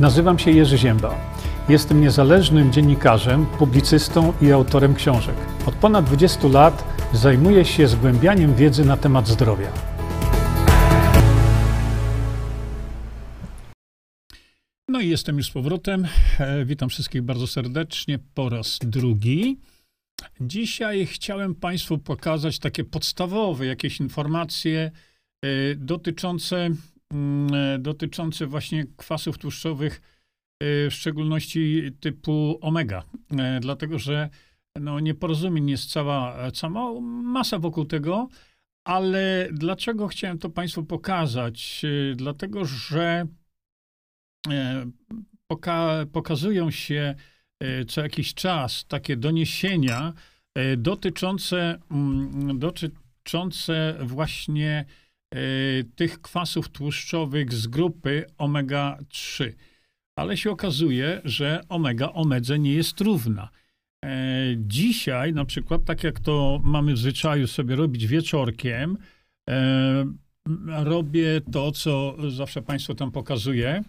Nazywam się Jerzy Ziemba. Jestem niezależnym dziennikarzem, publicystą i autorem książek. Od ponad 20 lat zajmuję się zgłębianiem wiedzy na temat zdrowia. No i jestem już z powrotem. E, Witam wszystkich bardzo serdecznie po raz drugi. Dzisiaj chciałem Państwu pokazać takie podstawowe jakieś informacje e, dotyczące, dotyczące właśnie kwasów tłuszczowych, e, w szczególności typu omega. E, Dlatego, że no, nieporozumień jest cała, cała masa wokół tego, ale dlaczego chciałem to Państwu pokazać? E, Dlatego, że e, poka- pokazują się e, co jakiś czas takie doniesienia e, dotyczące, mm, dotyczące właśnie e, tych kwasów tłuszczowych z grupy omega-3. Ale się okazuje, że omega omedze nie jest równa. E, Dzisiaj, na przykład, tak jak to mamy w zwyczaju sobie robić wieczorkiem, e, robię to, co zawsze Państwu tam pokazuję.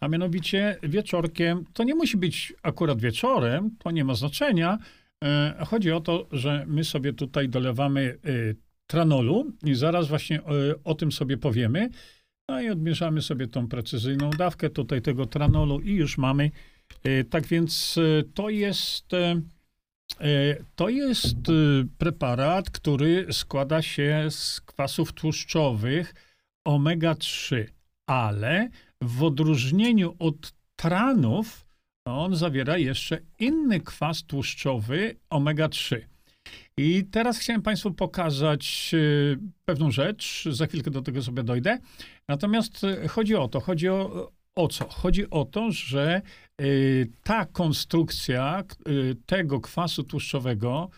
A mianowicie wieczorkiem, to nie musi być akurat wieczorem, to nie ma znaczenia. E, Chodzi o to, że my sobie tutaj dolewamy tranolu i zaraz właśnie y, o tym sobie powiemy. No i odmierzamy sobie tą precyzyjną dawkę tutaj tego tranolu i już mamy. Y, Tak więc y, to jest, to jest preparat, który składa się z kwasów tłuszczowych omega-3, ale w odróżnieniu od tranów, on zawiera jeszcze inny kwas tłuszczowy omega-3. I teraz chciałem Państwu pokazać y, pewną rzecz, za chwilkę do tego sobie dojdę. Natomiast y, chodzi o to, chodzi o, o co? Chodzi o to, że y, ta konstrukcja tego kwasu tłuszczowego,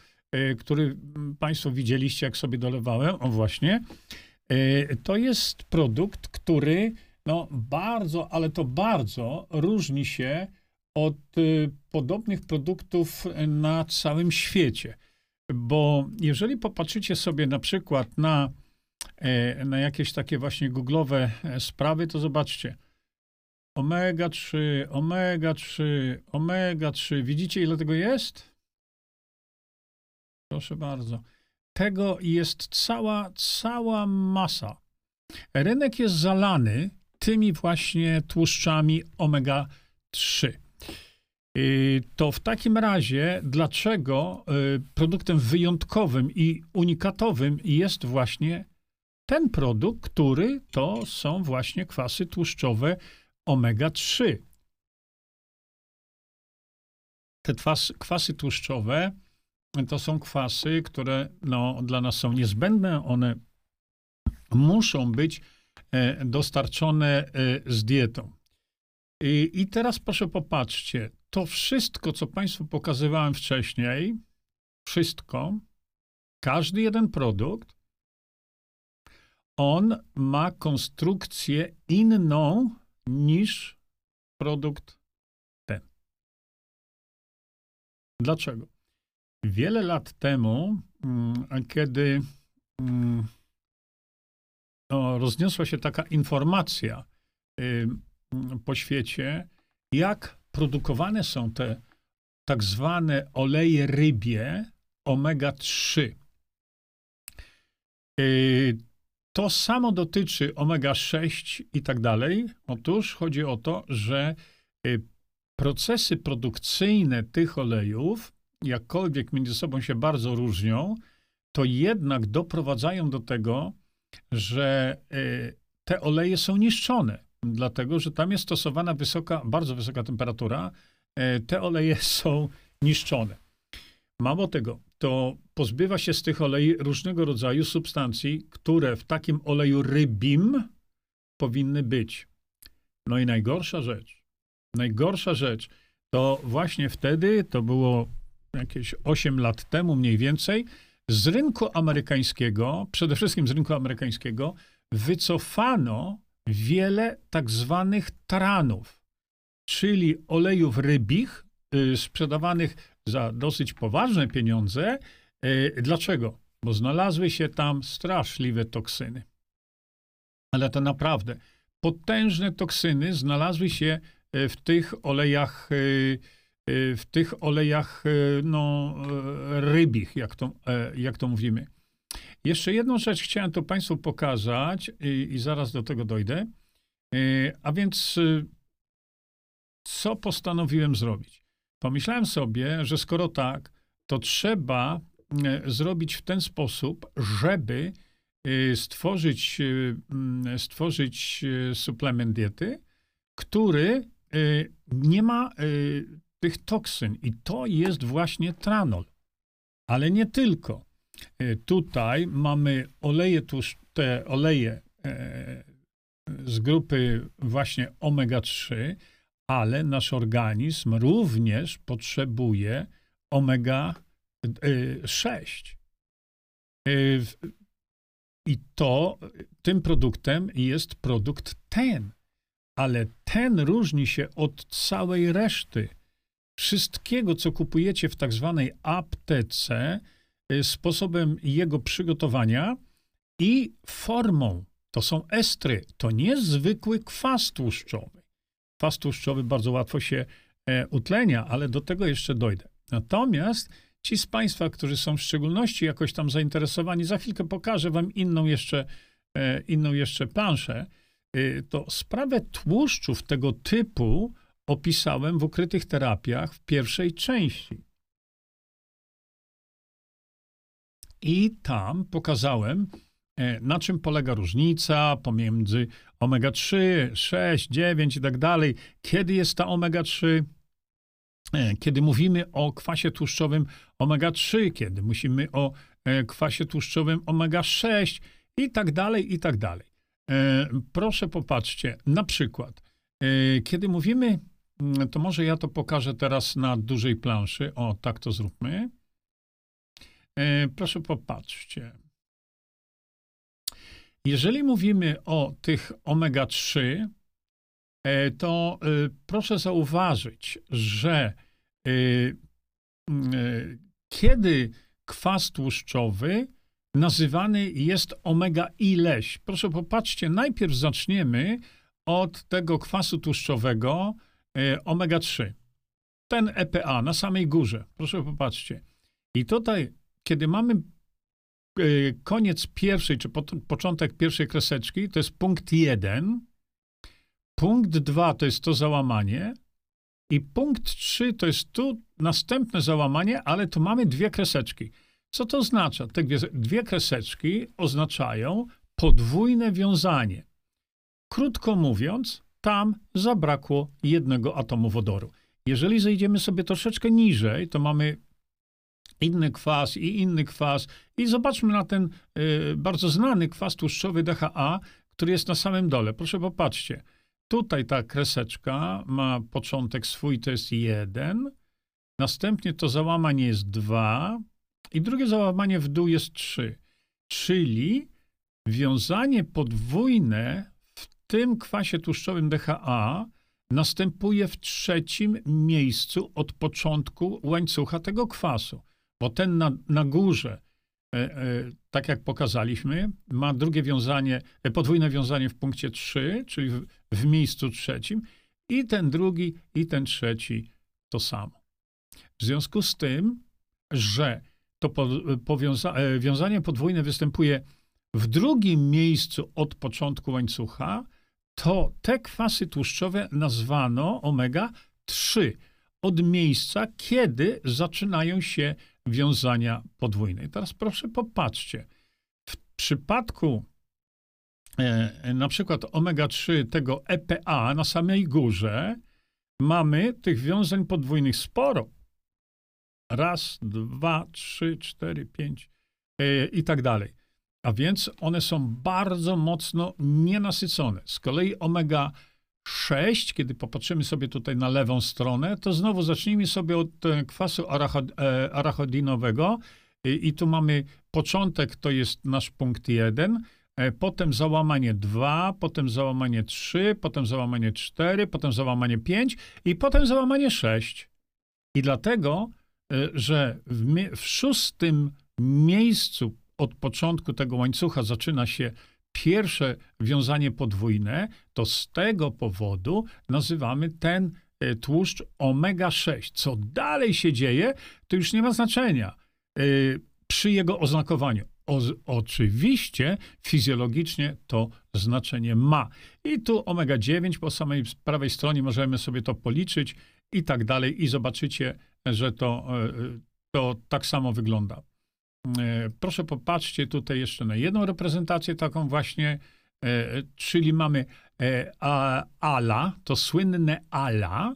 który Państwo widzieliście, jak sobie dolewałem, o właśnie, to jest produkt, który no bardzo, ale to bardzo różni się od podobnych produktów na całym świecie. Bo jeżeli popatrzycie sobie na przykład na, e, na jakieś takie właśnie googlowe e, sprawy, to zobaczcie. Omega-3, omega-3, omega-3. Widzicie, ile tego jest? Proszę bardzo. Tego jest cała, cała masa. Rynek jest zalany tymi właśnie tłuszczami omega-3. Y, To w takim razie, dlaczego y, produktem wyjątkowym i unikatowym jest właśnie ten produkt, który to są właśnie kwasy tłuszczowe omega-3? Te twas, kwasy tłuszczowe to są kwasy, które no, dla nas są niezbędne. One muszą być e, dostarczone e, z dietą. I, I teraz proszę popatrzcie, to wszystko, co Państwu pokazywałem wcześniej, wszystko, każdy jeden produkt, on ma konstrukcję inną niż produkt ten. Dlaczego? Wiele lat temu, mm, kiedy mm, no, rozniosła się taka informacja y, po świecie, jak produkowane są te tak zwane oleje rybie omega-3. Y, To samo dotyczy omega-6 i tak dalej. Otóż chodzi o to, że y, procesy produkcyjne tych olejów, jakkolwiek między sobą się bardzo różnią, to jednak doprowadzają do tego, że y, te oleje są niszczone dlatego że tam jest stosowana wysoka, bardzo wysoka temperatura. E, Te oleje są niszczone. Mało tego, to pozbywa się z tych olei różnego rodzaju substancji, które w takim oleju rybim powinny być. No i najgorsza rzecz, najgorsza rzecz, to właśnie wtedy, to było jakieś 8 lat temu mniej więcej, z rynku amerykańskiego, przede wszystkim z rynku amerykańskiego, wycofano wiele tak zwanych taranów, czyli olejów rybich, y, sprzedawanych za dosyć poważne pieniądze. Y, Dlaczego? Bo znalazły się tam straszliwe toksyny. Ale to naprawdę potężne toksyny znalazły się w tych olejach, w tych olejach no, rybich, jak to, jak to mówimy. Jeszcze jedną rzecz chciałem tu Państwu pokazać i, i zaraz do tego dojdę. A więc co postanowiłem zrobić? Pomyślałem sobie, że skoro tak, to trzeba e, zrobić w ten sposób, żeby e, stworzyć, e, stworzyć suplement diety, który nie ma tych toksyn. I to jest właśnie tranol. Ale nie tylko. Tutaj mamy oleje, tuż, te oleje z grupy właśnie omega-3, ale nasz organizm również potrzebuje omega-6. Y, I to tym produktem jest produkt ten. Ale ten różni się od całej reszty. Wszystkiego, co kupujecie w tak zwanej aptece, sposobem jego przygotowania i formą. To są estry, to nie zwykły kwas tłuszczowy. Kwas tłuszczowy bardzo łatwo się e, utlenia, ale do tego jeszcze dojdę. Natomiast ci z Państwa, którzy są w szczególności jakoś tam zainteresowani, za chwilkę pokażę Wam inną jeszcze, e, inną jeszcze planszę, e, to sprawę tłuszczów tego typu opisałem w ukrytych terapiach w pierwszej części. I tam pokazałem, E, na czym polega różnica pomiędzy omega-3, 6, 9 i tak dalej? Kiedy jest ta omega-3? E, kiedy mówimy o kwasie tłuszczowym omega-3, kiedy musimy o e, kwasie tłuszczowym omega-6 i tak dalej, i tak dalej. Proszę popatrzcie, na przykład, kiedy mówimy, mm, to może ja to pokażę teraz na dużej planszy. O, tak to zróbmy. Proszę popatrzcie. Jeżeli mówimy o tych omega-3, e, to e, proszę zauważyć, że e, kiedy kwas tłuszczowy nazywany jest omega ileś. Proszę popatrzcie, najpierw zaczniemy od tego kwasu tłuszczowego omega-3. Ten EPA na samej górze. Proszę popatrzcie. I tutaj, kiedy mamy Y, koniec pierwszej, czy początek pierwszej kreseczki, to jest punkt jeden. Punkt dwa to jest to załamanie. I punkt trzy to jest tu następne załamanie, ale tu mamy dwie kreseczki. Co to oznacza? Te dwie kreseczki oznaczają podwójne wiązanie. Krótko mówiąc, tam zabrakło jednego atomu wodoru. Jeżeli zejdziemy sobie troszeczkę niżej, to mamy inny kwas i inny kwas. I zobaczmy na ten y, bardzo znany kwas tłuszczowy DHA, który jest na samym dole. Proszę popatrzcie. Tutaj ta kreseczka ma początek swój, to jest jeden. Następnie to załamanie jest dwa. I drugie załamanie w dół jest trzy. Czyli wiązanie podwójne w tym kwasie tłuszczowym DHA następuje w trzecim miejscu od początku łańcucha tego kwasu bo ten na, na górze, e, e, tak jak pokazaliśmy, ma drugie wiązanie, e, podwójne wiązanie w punkcie 3, czyli w, w miejscu trzecim, i ten drugi, i ten trzeci to samo. W związku z tym, że to po, powiąza, wiązanie podwójne występuje w drugim miejscu od początku łańcucha, to te kwasy tłuszczowe nazwano omega-3 od miejsca, kiedy zaczynają się wiązania podwójne. I teraz proszę popatrzcie. W przypadku e, na przykład omega-3 tego EPA na samej górze mamy tych wiązań podwójnych sporo. Raz, dwa, trzy, cztery, pięć e, i tak dalej. A więc one są bardzo mocno nienasycone. Z kolei omega 6, kiedy popatrzymy sobie tutaj na lewą stronę, to znowu zacznijmy sobie od e, kwasu e, arachodinowego. I, I tu mamy początek, to jest nasz punkt 1, e, potem załamanie 2, potem załamanie 3, potem załamanie 4, potem załamanie 5 i potem załamanie 6. I dlatego, że w, w szóstym miejscu od początku tego łańcucha zaczyna się pierwsze wiązanie podwójne, to z tego powodu nazywamy ten e, tłuszcz omega-6. Co dalej się dzieje, to już nie ma znaczenia e, przy jego oznakowaniu. O, oczywiście fizjologicznie to znaczenie ma. I tu omega-9 po samej prawej stronie możemy sobie to policzyć i tak dalej, i zobaczycie, że to, e, to tak samo wygląda. E, proszę popatrzcie tutaj jeszcze na jedną reprezentację, taką właśnie, e, czyli mamy ALA, to słynne ALA,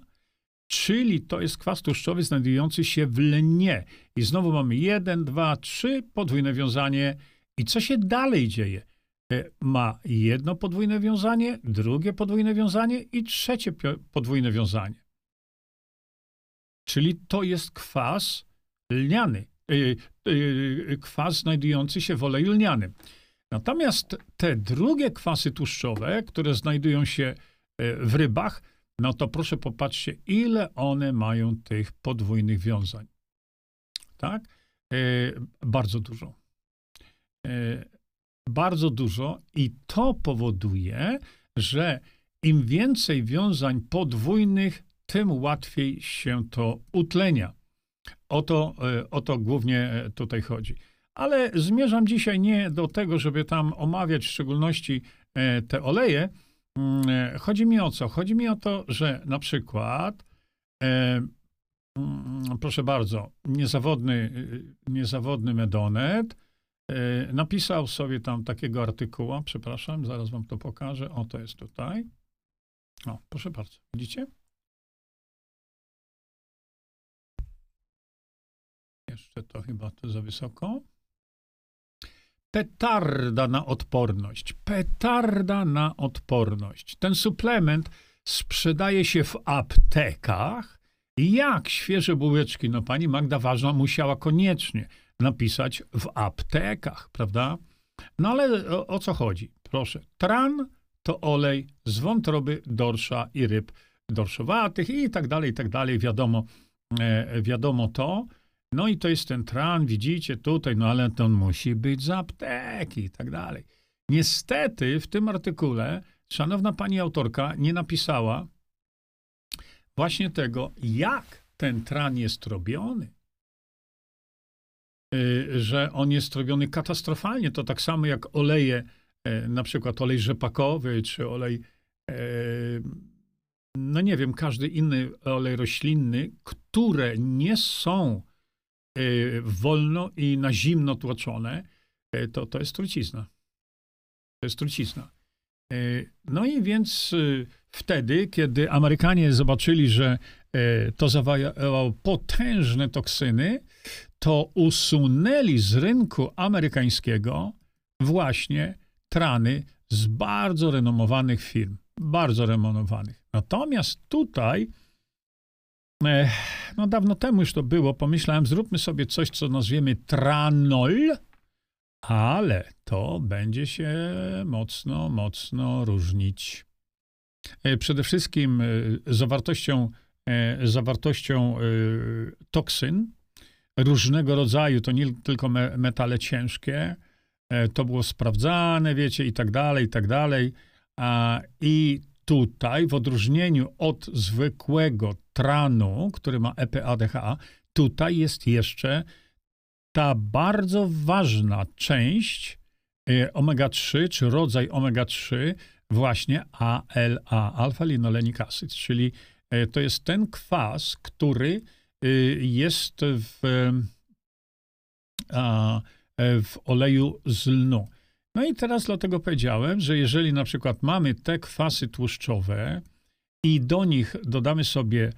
czyli to jest kwas tłuszczowy znajdujący się w lnie. I znowu mamy jeden, dwa, trzy, podwójne wiązanie. I co się dalej dzieje? Ma jedno podwójne wiązanie, drugie podwójne wiązanie i trzecie podwójne wiązanie. Czyli to jest kwas lniany, kwas znajdujący się w oleju lnianym. Natomiast te drugie kwasy tłuszczowe, które znajdują się y, w rybach, no to proszę popatrzcie, ile one mają tych podwójnych wiązań. Tak? Bardzo dużo. Bardzo dużo i to powoduje, że im więcej wiązań podwójnych, tym łatwiej się to utlenia. O to, e, o to głównie e, tutaj chodzi. Ale zmierzam dzisiaj nie do tego, żeby tam omawiać w szczególności e, te oleje. Mm, chodzi mi o co? Chodzi mi o to, że na przykład, mm, proszę bardzo, niezawodny, niezawodny Medonet napisał sobie tam takiego artykułu, przepraszam, zaraz wam to pokażę. O, to jest tutaj. O, proszę bardzo, widzicie? Jeszcze to chyba to za wysoko. Petarda na odporność. Petarda na odporność. Ten suplement sprzedaje się w aptekach. Jak świeże bułeczki, no pani Magda Ważna musiała koniecznie napisać w aptekach, prawda? No ale o, o co chodzi? Proszę. Tran to olej z wątroby, dorsza i ryb dorszowatych i tak dalej, i tak dalej. Wiadomo, e, wiadomo to. No i to jest ten tran, widzicie tutaj, no ale to musi być z apteki i tak dalej. Niestety w tym artykule szanowna pani autorka nie napisała właśnie tego, jak ten tran jest robiony. Yy, że on jest robiony katastrofalnie. To tak samo jak oleje, yy, na przykład olej rzepakowy, czy olej, yy, no nie wiem, każdy inny olej roślinny, które nie są Y, wolno i na zimno tłoczone, y, to, to jest trucizna. To jest trucizna. Y, no i więc wtedy, kiedy Amerykanie zobaczyli, że to zawajało potężne toksyny, to usunęli z rynku amerykańskiego właśnie trany z bardzo renomowanych firm. Bardzo renomowanych. Natomiast tutaj no dawno temu już to było, pomyślałem, zróbmy sobie coś, co nazwiemy tranol, ale to będzie się mocno, mocno różnić. E, przede wszystkim e, zawartością, e, zawartością toksyn różnego rodzaju, to nie tylko metale ciężkie, to było sprawdzane, wiecie, i tak dalej, i tak dalej. I tutaj, w odróżnieniu od zwykłego tranu, który ma EPA-DHA, tutaj jest jeszcze ta bardzo ważna część y, omega-3, czy rodzaj omega-3, właśnie ALA, alfa-linolenic acid, czyli y, to jest ten kwas, który y, jest w, w oleju z lnu. No i teraz dlatego powiedziałem, że jeżeli na przykład mamy te kwasy tłuszczowe i do nich dodamy sobie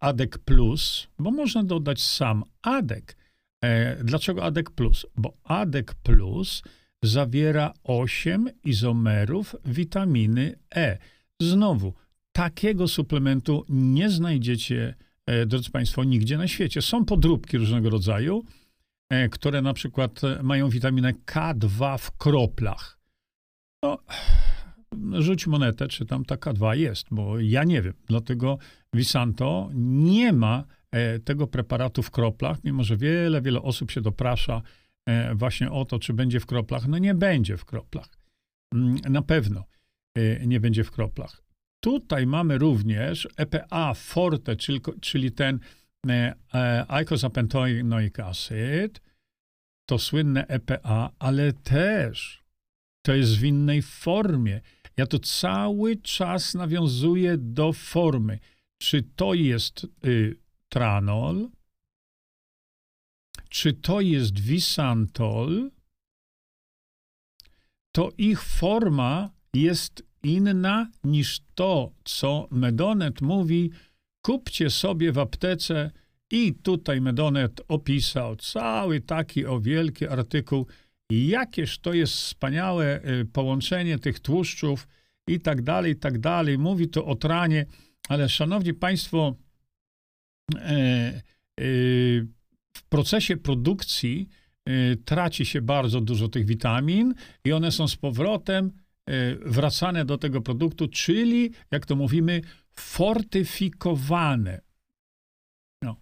ADEK plus, bo można dodać sam ADEK. E, dlaczego ADEK plus? Bo ADEK plus zawiera 8 izomerów witaminy E. Znowu, takiego suplementu nie znajdziecie, e, drodzy Państwo, nigdzie na świecie. Są podróbki różnego rodzaju, E, które na przykład e, mają witaminę K2 w kroplach. No, rzuć monetę, czy tam ta K2 jest, bo ja nie wiem. Dlatego Visanto nie ma e, tego preparatu w kroplach, mimo że wiele, wiele osób się doprasza właśnie o to, czy będzie w kroplach. No nie będzie w kroplach. mm, na pewno nie będzie w kroplach. Tutaj mamy również EPA forte, czyli, czyli ten eicosapentaenoic acid, to słynne EPA, ale też to jest w innej formie. Ja to cały czas nawiązuję do formy. Czy to jest y, tranol, czy to jest wisantol, to ich forma jest inna niż to, co Medonet mówi. Kupcie sobie w aptece i tutaj Medonet opisał cały taki o wielki artykuł, jakież to jest wspaniałe y, połączenie tych tłuszczów i tak dalej, i tak dalej. Mówi to o tranie, ale szanowni państwo, e, e, w procesie produkcji e, traci się bardzo dużo tych witamin i one są z powrotem wracane do tego produktu, czyli, jak to mówimy, fortyfikowane. No.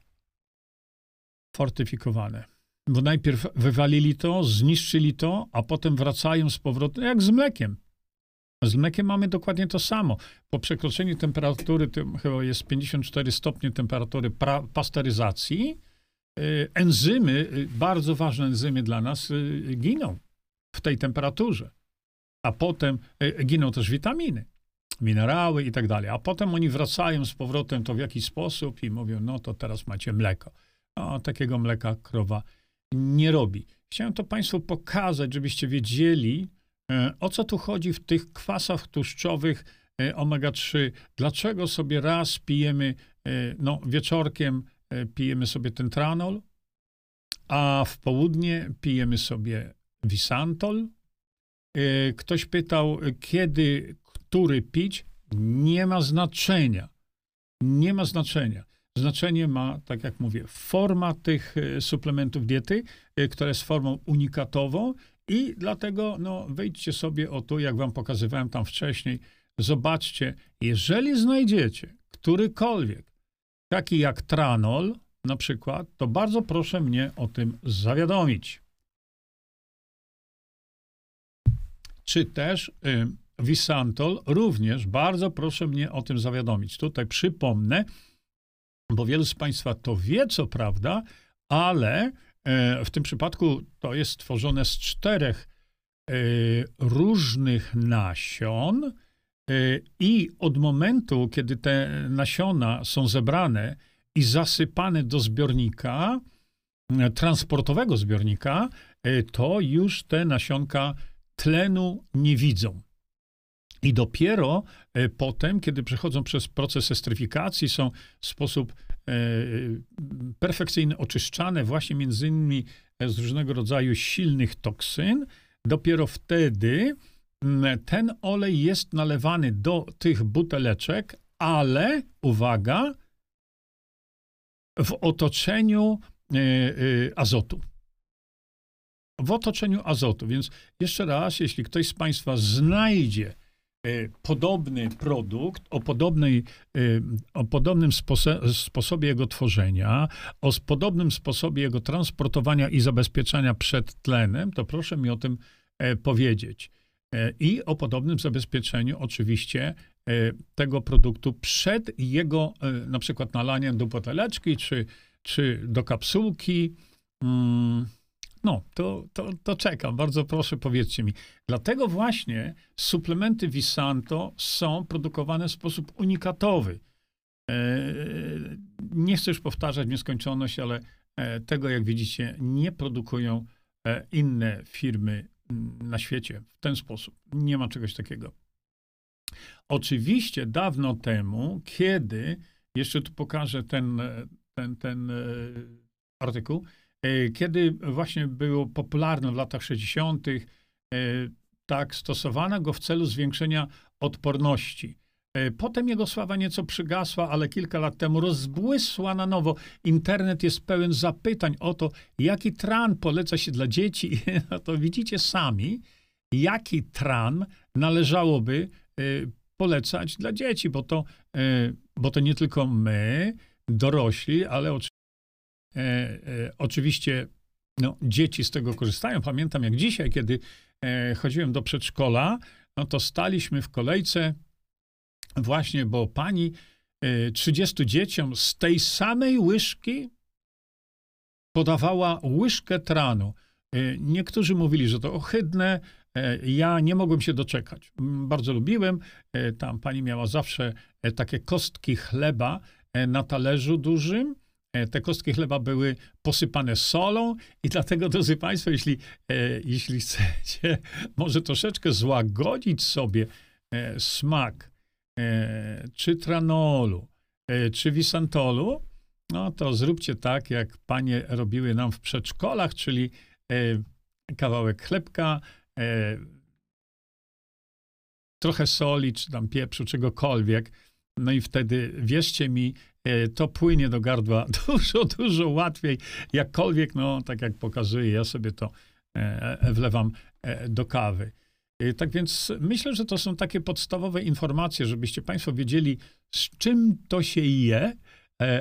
Fortyfikowane. Bo najpierw wywalili to, zniszczyli to, a potem wracają z powrotem, jak z mlekiem. Z mlekiem mamy dokładnie to samo. Po przekroczeniu temperatury, chyba jest 54 stopnie temperatury pra, pasteryzacji, y, enzymy, y, bardzo ważne enzymy dla nas, y, giną w tej temperaturze. A potem giną też witaminy, minerały i tak dalej. A potem oni wracają z powrotem to w jakiś sposób i mówią, no to teraz macie mleko. A takiego mleka krowa nie robi. Chciałem to Państwu pokazać, żebyście wiedzieli, E, o co tu chodzi w tych kwasach tłuszczowych e, omega-3? Dlaczego sobie raz pijemy, e, no wieczorkiem pijemy sobie ten tranol, a w południe pijemy sobie wisantol? Ktoś pytał, kiedy, który pić? Nie ma znaczenia. Nie ma znaczenia. Znaczenie ma, tak jak mówię, forma tych suplementów diety, która jest formą unikatową i dlatego no, wejdźcie sobie o tu, jak wam pokazywałem tam wcześniej. Zobaczcie, jeżeli znajdziecie którykolwiek, taki jak tranol na przykład, to bardzo proszę mnie o tym zawiadomić. Czy też y, Visantol, również bardzo proszę mnie o tym zawiadomić. Tutaj przypomnę, bo wielu z Państwa to wie, co prawda, ale E, w tym przypadku to jest tworzone z czterech e, różnych nasion e, i od momentu, kiedy te nasiona są zebrane i zasypane do zbiornika, transportowego zbiornika, to już te nasionka tlenu nie widzą. I dopiero potem, kiedy przechodzą przez proces estryfikacji, są w sposób E, perfekcyjnie oczyszczane właśnie między innymi z różnego rodzaju silnych toksyn, dopiero wtedy ten olej jest nalewany do tych buteleczek, ale uwaga, w otoczeniu e, e, azotu. W otoczeniu azotu. Więc jeszcze raz, jeśli ktoś z Państwa znajdzie E, podobny produkt, o, podobnej, e, o podobnym sposobie jego tworzenia, o podobnym sposobie jego transportowania i zabezpieczania przed tlenem, to proszę mi o tym e, powiedzieć. I o podobnym zabezpieczeniu oczywiście tego produktu przed jego na przykład nalaniem do buteleczki czy, czy do kapsułki. Hmm no, to, to, to czekam. Bardzo proszę, powiedzcie mi. Dlatego właśnie suplementy Visanto są produkowane w sposób unikatowy. E, nie chcę już powtarzać nieskończoność, ale e, tego, jak widzicie, nie produkują e, inne firmy na świecie w ten sposób. Nie ma czegoś takiego. Oczywiście dawno temu, kiedy, jeszcze tu pokażę ten, ten, ten artykuł, kiedy właśnie było popularne w latach 60., e, tak, stosowano go w celu zwiększenia odporności. E, potem jego sława nieco przygasła, ale kilka lat temu rozbłysła na nowo. Internet jest pełen zapytań o to, jaki tran poleca się dla dzieci. No to widzicie sami, jaki tran należałoby polecać dla dzieci, bo to, bo to nie tylko my, dorośli, ale oczywiście E, e, oczywiście no, dzieci z tego korzystają. Pamiętam jak dzisiaj, kiedy e, chodziłem do przedszkola, no to staliśmy w kolejce właśnie, bo pani 30 dzieciom z tej samej łyżki podawała łyżkę tranu. Niektórzy mówili, że to ohydne, ja nie mogłem się doczekać. Bardzo lubiłem. Tam pani miała zawsze takie kostki chleba na talerzu dużym E, te kostki chleba były posypane solą i dlatego, drodzy Państwo, jeśli, e, jeśli chcecie może troszeczkę złagodzić sobie e, smak czy tranolu, czy wisantolu, no to zróbcie tak, jak panie robiły nam w przedszkolach, czyli kawałek chlebka, trochę soli, czy tam pieprzu, czegokolwiek. No i wtedy, wierzcie mi, E, to płynie do gardła dużo, dużo łatwiej. Jakkolwiek, no, tak jak pokazuję, ja sobie to e, e, wlewam do kawy. Tak więc myślę, że to są takie podstawowe informacje, żebyście Państwo wiedzieli, z czym to się je,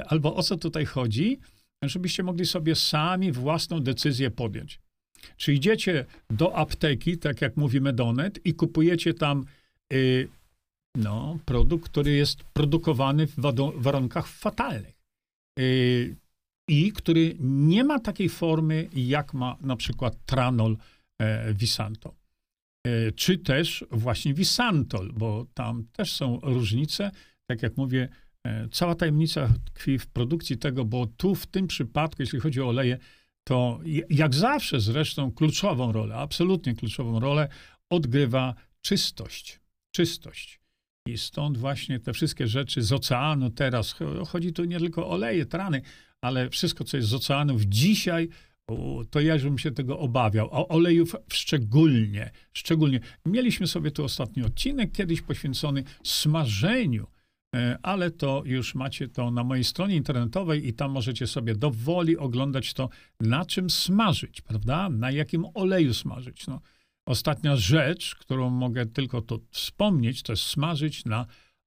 albo o co tutaj chodzi, żebyście mogli sobie sami własną decyzję podjąć. Czy idziecie do apteki, tak jak mówi Medonet, i kupujecie tam y, no, produkt, który jest produkowany w warunkach fatalnych. Yy, I który nie ma takiej formy, jak ma na przykład tranol e, Visanto. E, czy też właśnie Visantol, bo tam też są różnice. Tak jak mówię, e, cała tajemnica tkwi w produkcji tego, bo tu w tym przypadku, jeśli chodzi o oleje, to jak zawsze zresztą kluczową rolę, absolutnie kluczową rolę odgrywa czystość. Czystość. I stąd właśnie te wszystkie rzeczy z oceanu teraz, chodzi tu nie tylko o oleje, trany, ale wszystko, co jest z oceanów dzisiaj, to ja bym się tego obawiał. A olejów szczególnie, szczególnie. Mieliśmy sobie tu ostatni odcinek kiedyś poświęcony smażeniu, e, ale to już macie to na mojej stronie internetowej i tam możecie sobie dowoli oglądać to, na czym smażyć, prawda? Na jakim oleju smażyć. No, Ostatnia rzecz, którą mogę tylko to wspomnieć, to jest smażyć na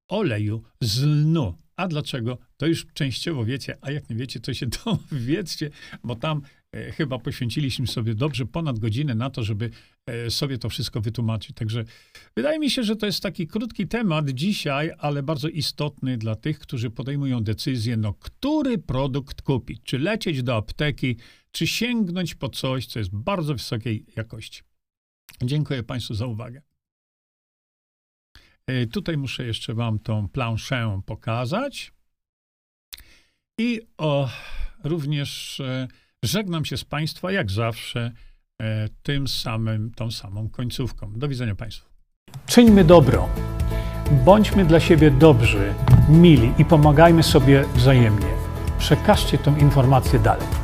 oleju z lnu. A dlaczego? To już częściowo wiecie, a jak nie wiecie, to się dowiedzcie, bo tam e, chyba poświęciliśmy sobie dobrze ponad godzinę na to, żeby e, sobie to wszystko wytłumaczyć. Także wydaje mi się, że to jest taki krótki temat dzisiaj, ale bardzo istotny dla tych, którzy podejmują decyzję, no który produkt kupić. Czy lecieć do apteki, czy sięgnąć po coś, co jest bardzo wysokiej jakości. Dziękuję Państwu za uwagę. E, tutaj muszę jeszcze Wam tą planszę pokazać. I o, również e, żegnam się z Państwa, jak zawsze, e, tym samym, tą samą końcówką. Do widzenia Państwu. Czyńmy dobro. Bądźmy dla siebie dobrzy, mili i pomagajmy sobie wzajemnie. Przekażcie tę informację dalej.